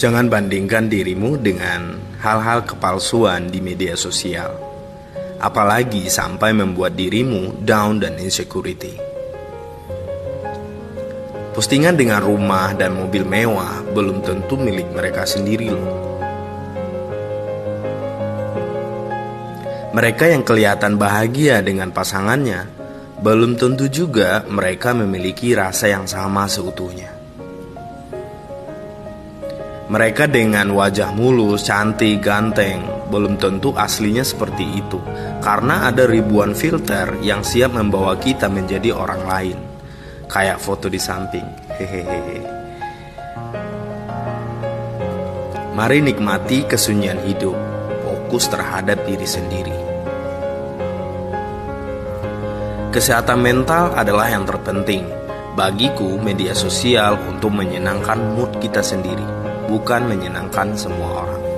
Jangan bandingkan dirimu dengan hal-hal kepalsuan di media sosial, apalagi sampai membuat dirimu down dan insecurity. Postingan dengan rumah dan mobil mewah belum tentu milik mereka sendiri loh. Mereka yang kelihatan bahagia dengan pasangannya, belum tentu juga mereka memiliki rasa yang sama seutuhnya. Mereka dengan wajah mulus, cantik, ganteng, belum tentu aslinya seperti itu, karena ada ribuan filter yang siap membawa kita menjadi orang lain, kayak foto di samping. Hehehe. Mari nikmati kesunyian hidup, fokus terhadap diri sendiri. Kesehatan mental adalah yang terpenting. Bagiku, media sosial untuk menyenangkan mood kita sendiri bukan menyenangkan semua orang.